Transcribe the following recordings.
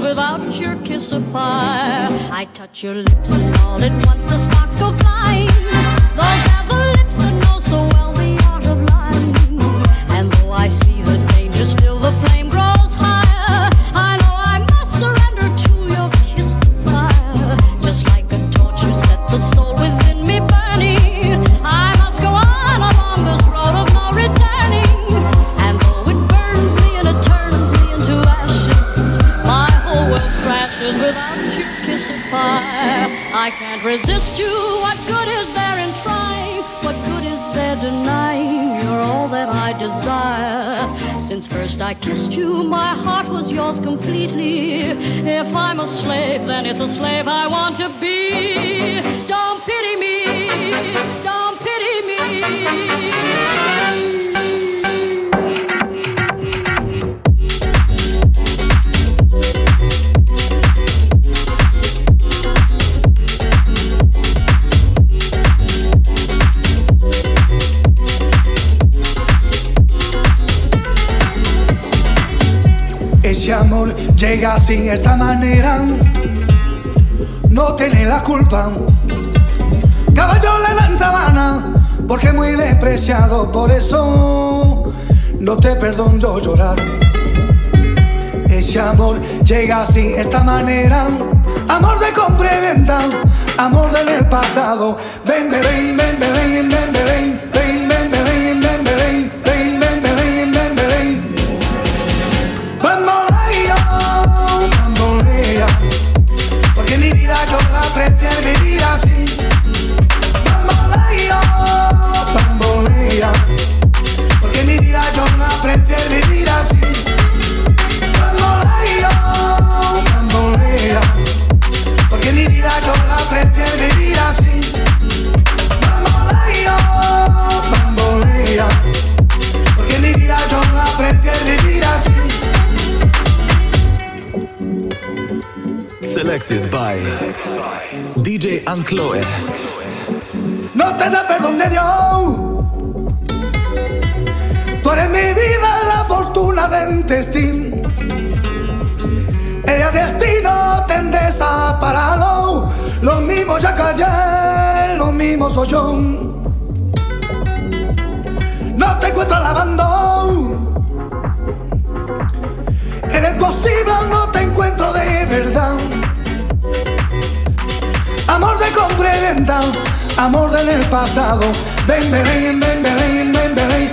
without your kiss of fire. I touch your lips and all at once the sparks go flying. Slave, I want to be. Don't pity me. Don't pity me. amor llega así, esta manera, no tiene la culpa. Caballo le dan sabana, porque muy despreciado, por eso no te perdono llorar. Ese amor llega así, esta manera, amor de compra y venta, amor del pasado. Ven, ven, ven, ven, ven, ven, ven, ven. Selected by DJ Ancloe. No te da perdón de Dios. Tú eres mi vida, la fortuna del destino. Ella destino te desaparado. Lo mismo ya callé, lo mismo soy yo. No te encuentro lavando. Eres posible, no te encuentro de verdad. Amor del pasado. Ven, ven, ven, ven, ven, ven, ven,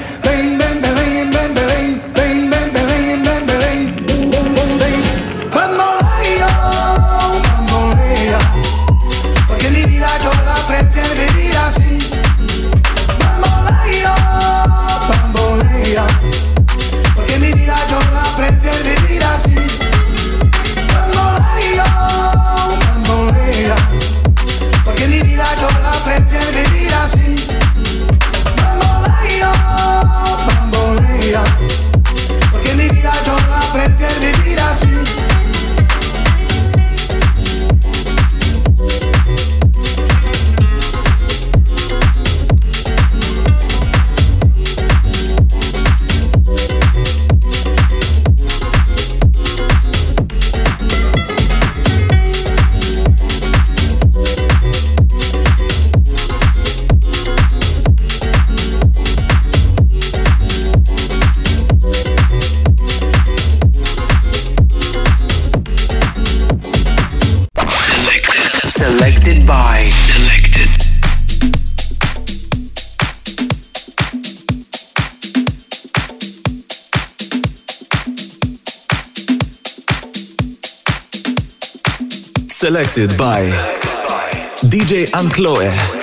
Selected by DJ Ancloe.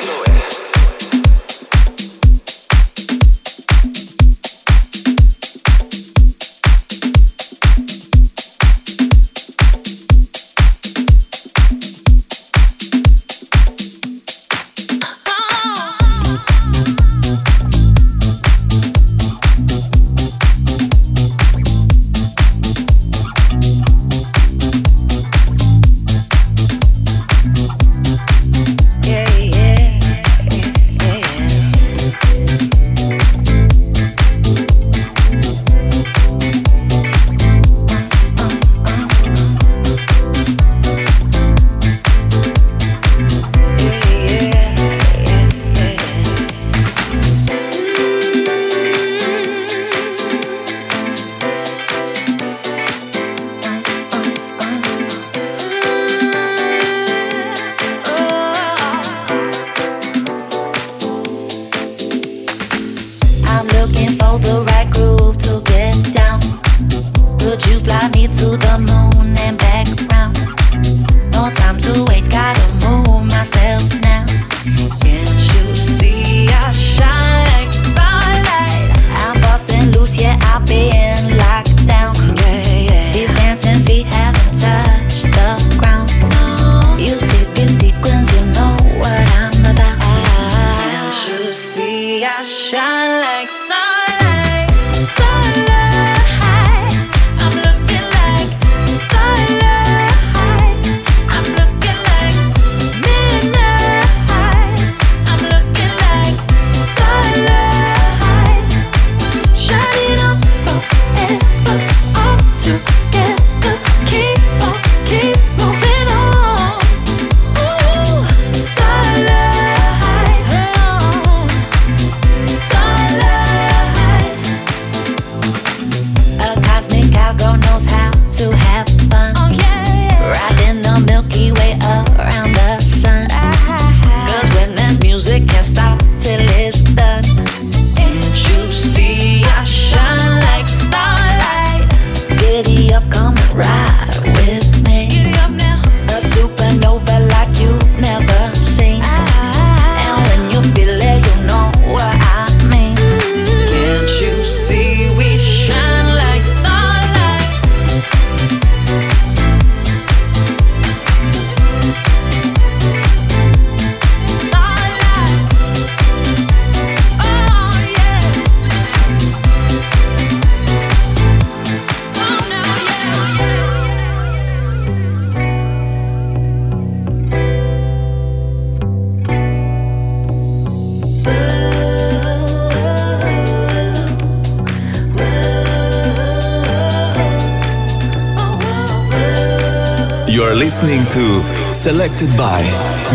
Listening to Selected by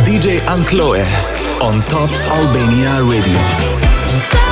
DJ Ankloe on Top Albania Radio.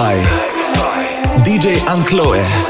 By DJ Ankloe.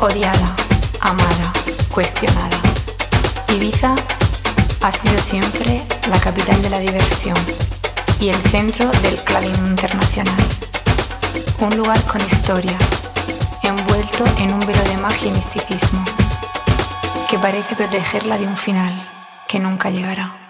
Odiada, amada, cuestionada. Ibiza ha sido siempre la capital de la diversión y el centro del clavín internacional. Un lugar con historia, envuelto en un velo de magia y misticismo, que parece protegerla de un final que nunca llegará.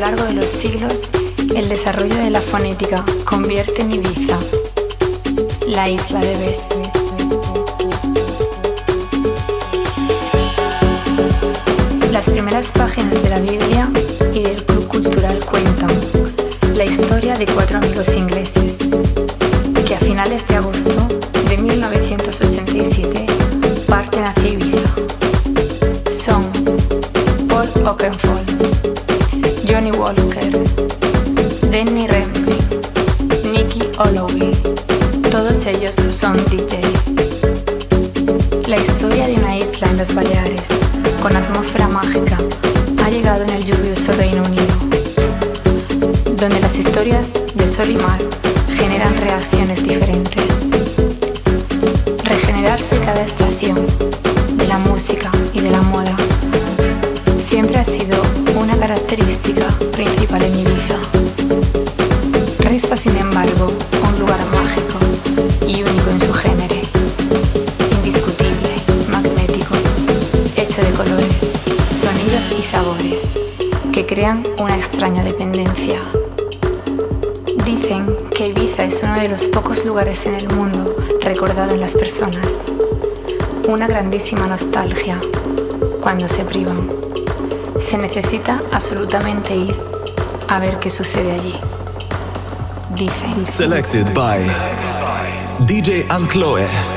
largo de los siglos, el desarrollo de la fonética convierte en Ibiza, la isla de Bes. De una isla en las Baleares, con atmósfera mágica, ha llegado en el lluvioso Reino Unido, donde las historias de sol y mar generan reacciones lugares en el mundo recordado en las personas. Una grandísima nostalgia cuando se privan. Se necesita absolutamente ir a ver qué sucede allí. Dicen. Selected by DJ Ancloe.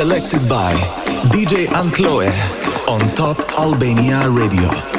Selected by DJ Ankloe on Top Albania Radio.